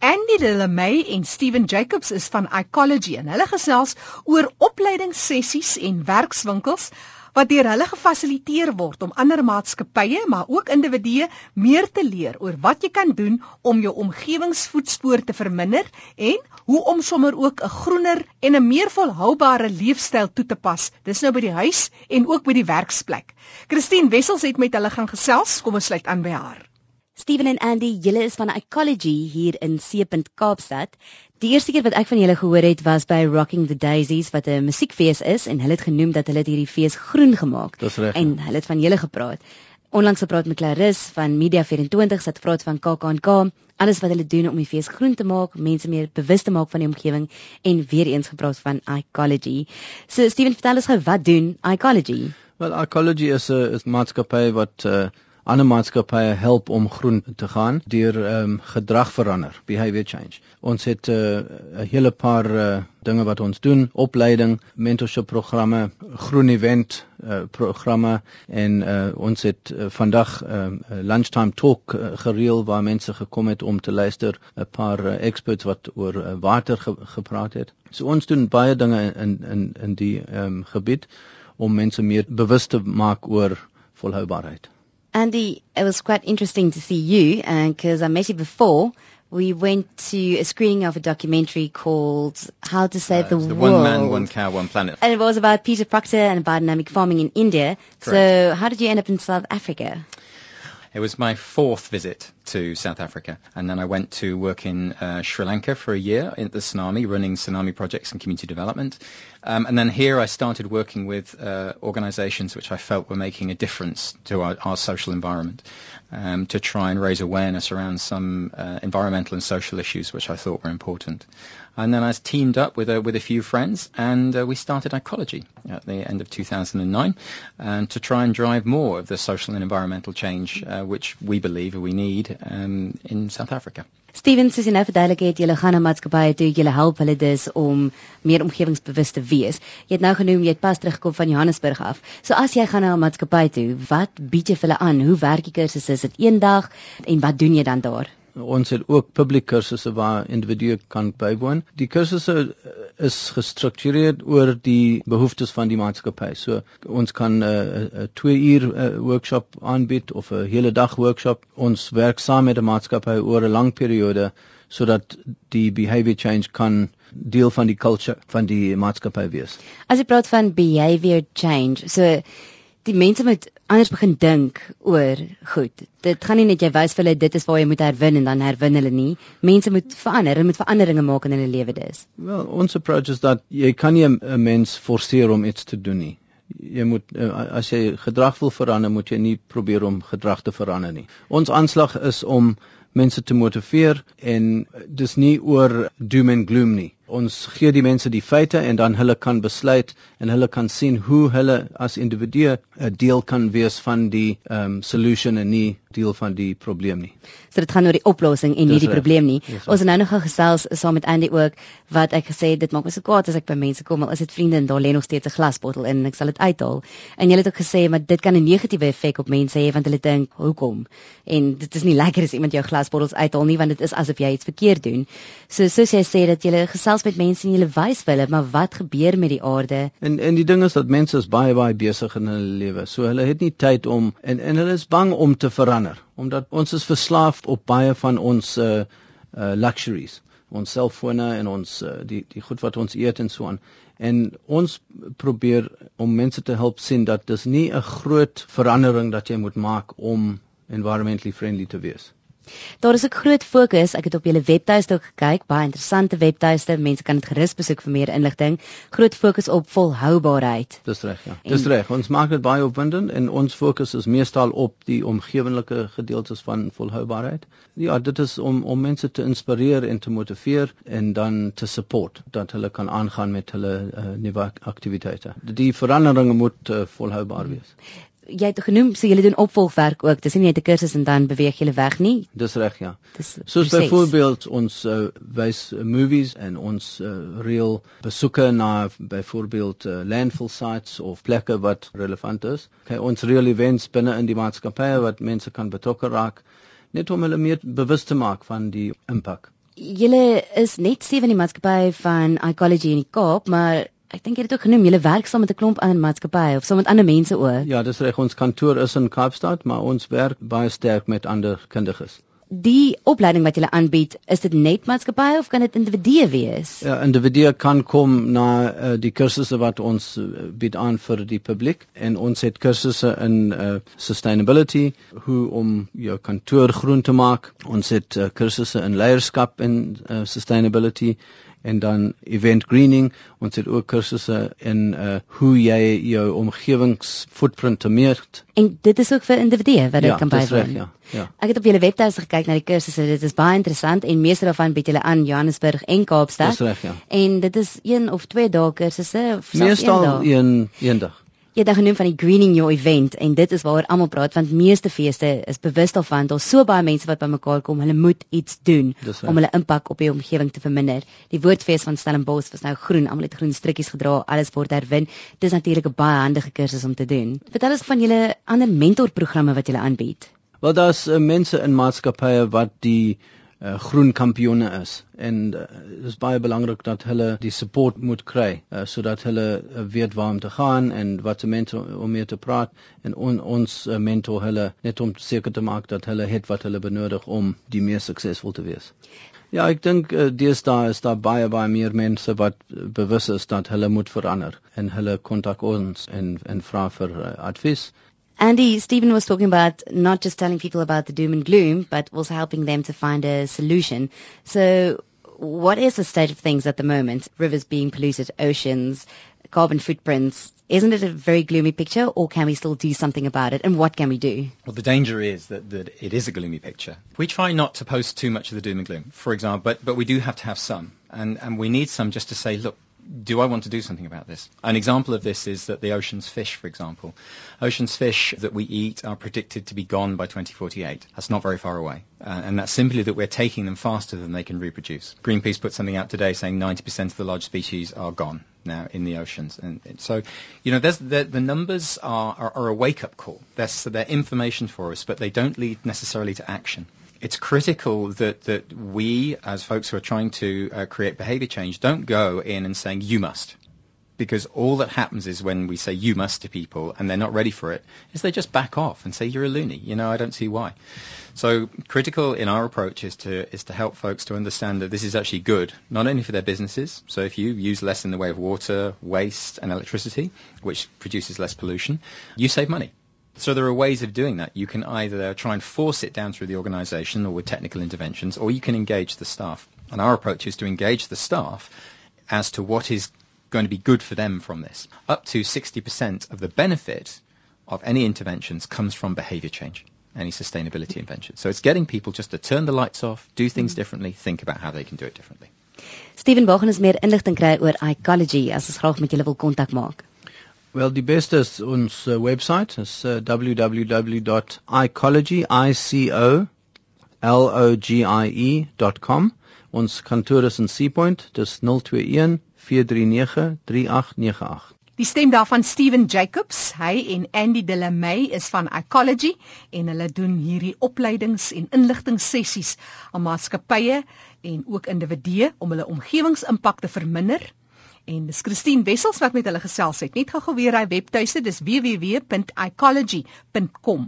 Andy Delamay en Steven Jacobs is van Ecology en hulle gesels oor opleidingssessies en werkswinkels wat deur hulle gefasiliteer word om ander maatskappye maar ook individue meer te leer oor wat jy kan doen om jou omgewingsvoetspoor te verminder en hoe om sommer ook 'n groener en 'n meer volhoubare leefstyl toe te pas. Dis nou by die huis en ook by die werksplek. Christine Wessels het met hulle gaan gesels. Kom ons sluit aan by haar. Steven en Andy, julle is van Ecology hier in Seepunt Kaapstad. Die eerste keer wat ek van julle gehoor het was by Rocking the Daisies wat 'n musiekfees is en hulle het genoem dat hulle hierdie fees groen gemaak het. En hulle het van julle gepraat. Onlangs gepraat met Claris van Media 24 wat praat van KAK&K, alles wat hulle doen om die fees groen te maak, mense meer bewus te maak van die omgewing en weer eens gepraat van Ecology. So Steven, vertel ons gou wat doen Ecology? Well, Ecology is 'n maatskappy wat uh, ander maatskappye help om groen te gaan deur ehm um, gedrag verander, behavior change. Ons het 'n uh, hele paar uh, dinge wat ons doen, opleiding, mentorship programme, groen event uh, programme en uh, ons het uh, vandag 'n uh, lunchtime talk uh, gereël waar mense gekom het om te luister, 'n paar uh, experts wat oor uh, water ge gepraat het. So ons doen baie dinge in in in die ehm um, gebied om mense meer bewus te maak oor volhoubaarheid. Andy, it was quite interesting to see you because uh, I met you before. We went to a screening of a documentary called How to Save uh, the, the World. One Man, One Cow, One Planet. And it was about Peter Proctor and biodynamic farming in India. Correct. So how did you end up in South Africa? It was my fourth visit to South Africa, and then I went to work in uh, Sri Lanka for a year in the tsunami, running tsunami projects and community development. Um, and then here I started working with uh, organisations which I felt were making a difference to our, our social environment, um, to try and raise awareness around some uh, environmental and social issues which I thought were important. And then I teamed up with a, with a few friends, and uh, we started Ecology at the end of 2009, and to try and drive more of the social and environmental change uh, which we believe we need um, in South Africa. Steven, soos jy nou verduidelik het, julle gaan na maatskappye toe, julle help hulle dus om meer omgewingsbewus te wees. Jy het nou genoem jy het pas teruggekom van Johannesburg af. So as jy gaan na 'n maatskappy toe, wat bied jy vir hulle aan? Hoe werk die kursus? Is dit eendag en wat doen jy dan daar? Ons het ook publieke kursusse waar individue kan bywoon. Die kursusse is gestruktureer oor die behoeftes van die maatskappy. So ons kan 'n uh, 2 uur uh, workshop aanbied of 'n hele dag workshop. Ons werk saam met 'n maatskappy oor 'n lang periode sodat die behavior change kan deel van die culture van die maatskappy wees. As jy praat van behavior change, so die mense moet anders begin dink oor goed. Dit gaan nie net jy wys vir hulle dit is waar jy moet herwin en dan herwin hulle nie. Mense moet verander, hulle moet veranderinge maak in hulle lewe dis. Well, ons approach is dat jy kan nie 'n mens forceer om iets te doen nie. Jy moet as jy gedrag wil verander, moet jy nie probeer om gedrag te verander nie. Ons aanslag is om mense te motiveer en dis nie oor doom and gloom nie ons gee die mense die feite en dan hulle kan besluit en hulle kan sien hoe hulle as individue 'n deel kan wees van die um solution en nie deel van die probleem nie. So dit gaan oor die oplossing en nie die probleem nie. Ons het nou nog gesels saam met Andy ook wat ek gesê het dit maak my so kwaad as ek by mense kom al is dit vriende en daar lê nog steeds 'n glasbottel in en ek sal dit uithaal. En jy het ook gesê maar dit kan 'n negatiewe effek op mense hê want hulle dink hoekom? En dit is nie lekker as iemand jou glasbottels uithaal nie want dit is asof jy iets verkeerd doen. So soos jy sê dat jy gesels gesels met mense en jy wys vir hulle maar wat gebeur met die aarde. En en die ding is dat mense is baie baie besig in hulle lewe. So hulle het nie tyd om en en hulle is bang om te verander omdat ons is verslaaf op baie van ons uh, uh luxuries ons selfone en ons uh, die die goed wat ons eet en so aan en ons probeer om mense te help sien dat dis nie 'n groot verandering dat jy moet maak om environmentally friendly te wees Daar is ook groot fokus. Ek het op julle webtuiste ook gekyk, baie interessante webtuiste. Mense kan dit gerus besoek vir meer inligting. Groot fokus op volhoubaarheid. Dis reg, ja. En, Dis reg. Ons maak dit baie opwindend en ons fokus is meestal op die omgewenlike gedeeltes van volhoubaarheid. Ja, dit is om om mense te inspireer en te motiveer en dan te support dat hulle kan aangaan met hulle uh, nuwe aktiwiteite. Die veranderinge moet uh, volhoubaar wees jy het genoem so julle doen opvolgwerk ook. Dis nie net 'n kursus en dan beweeg julle weg nie. Dis reg, ja. Dis Soos byvoorbeeld ons uh, wys uh, movies en ons uh, reël besoeke na byvoorbeeld uh, landfill sites of plekke wat relevant is. Okay, ons reël events binne in die maatskappye wat mense kan betrokke raak net om hulle meer bewus te maak van die impak. Julle is net sewe in die maatskappy van Ecology in die Kaap, maar ek dink jy het ook genoem julle werk saam met 'n klomp ander maatskappye of saam met ander mense ook. Ja, dis reg. Ons kantoor is in Kaapstad, maar ons werk baie sterk met ander kundiges die opleiding wat julle aanbied, is dit net maatskappye of kan dit individue wees? Ja, individue kan kom na uh, die kursusse wat ons uh, bied aan vir die publiek en ons het kursusse in uh, sustainability, hoe om jou kantoor groen te maak. Ons het uh, kursusse in leierskap en uh, sustainability en dan event greening. Ons het ook kursusse in uh hoe jy jou omgewingsfootprint meet en dit is ook vir individue wat dit ja, kan bywoon. ja ja. Ek het op julle webtuiste gekyk na die kursusse. Dit is baie interessant en meeste daarvan bied julle aan Johannesburg en Kaapstad. Dis reg ja. En dit is een of twee dae kursusse of meestal een een dag Jy het genoem van die greening your event en dit is waaroor almal praat want meeste feeste is bewus daarvan daar's so baie mense wat bymekaar kom hulle moet iets doen om hulle impak op die omgewing te verminder. Die woordfees van Stellenbosch was nou groen, almal het groen strikkies gedra, alles word herwin. Dis natuurlik 'n baie handige kursus om te doen. Vertel ons van julle ander mentorprogramme wat julle aanbied. Wel daar's uh, mense in maatskappye wat die uh, groen kampioene is en uh, dit is baie belangrik dat hulle die support moet kry uh, sodat hulle uh, weet waar om te gaan en wat se mentor om mee te praat en on, ons uh, mentor hulle net om seker te maak dat hulle het wat hulle benodig om die meer suksesvol te wees. Ja, ek dink uh, deesdae is daar baie baie meer mense wat bewus is dat hulle moet verander en hulle kontak ons en en vra vir uh, advies. Andy, Stephen was talking about not just telling people about the doom and gloom, but also helping them to find a solution. So, what is the state of things at the moment? Rivers being polluted, oceans, carbon footprints. Isn't it a very gloomy picture, or can we still do something about it? And what can we do? Well, the danger is that, that it is a gloomy picture. We try not to post too much of the doom and gloom, for example, but, but we do have to have some. And, and we need some just to say, look, do I want to do something about this? An example of this is that the ocean's fish, for example. Ocean's fish that we eat are predicted to be gone by 2048. That's not very far away. Uh, and that's simply that we're taking them faster than they can reproduce. Greenpeace put something out today saying 90% of the large species are gone now in the oceans. And, so, you know, the, the numbers are, are, are a wake-up call. They're, so they're information for us, but they don't lead necessarily to action it's critical that, that we, as folks who are trying to uh, create behavior change, don't go in and saying, you must. Because all that happens is when we say you must to people and they're not ready for it, is they just back off and say you're a loony. You know, I don't see why. So critical in our approach is to is to help folks to understand that this is actually good, not only for their businesses. So if you use less in the way of water, waste, and electricity, which produces less pollution, you save money. So there are ways of doing that. You can either try and force it down through the organization or with technical interventions, or you can engage the staff. And our approach is to engage the staff as to what is going to be good for them from this. Up to 60% of the benefit of any interventions comes from behavior change, any sustainability intervention. So it's getting people just to turn the lights off, do things mm-hmm. differently, think about how they can do it differently. Stephen Wagen is meer inligting kry oor ecology as ons graag met julle wil kontak maak. Wel die beste is ons uh, webwerf is uh, www.ecology.com. Ons kantoor is in Seapoint, dis 021 439 3898. Die stem daarvan Steven Jacobs, hy en Andy Delamay is van Ecology en hulle doen hierdie opleidings en inligtingssessies aan maatskappye en ook individue om hulle omgewingsimpak te verminder en dis Christine Wessels wat met hulle gesels het. Net gou-gou weer hy webtuiste, dis www.ecology.com.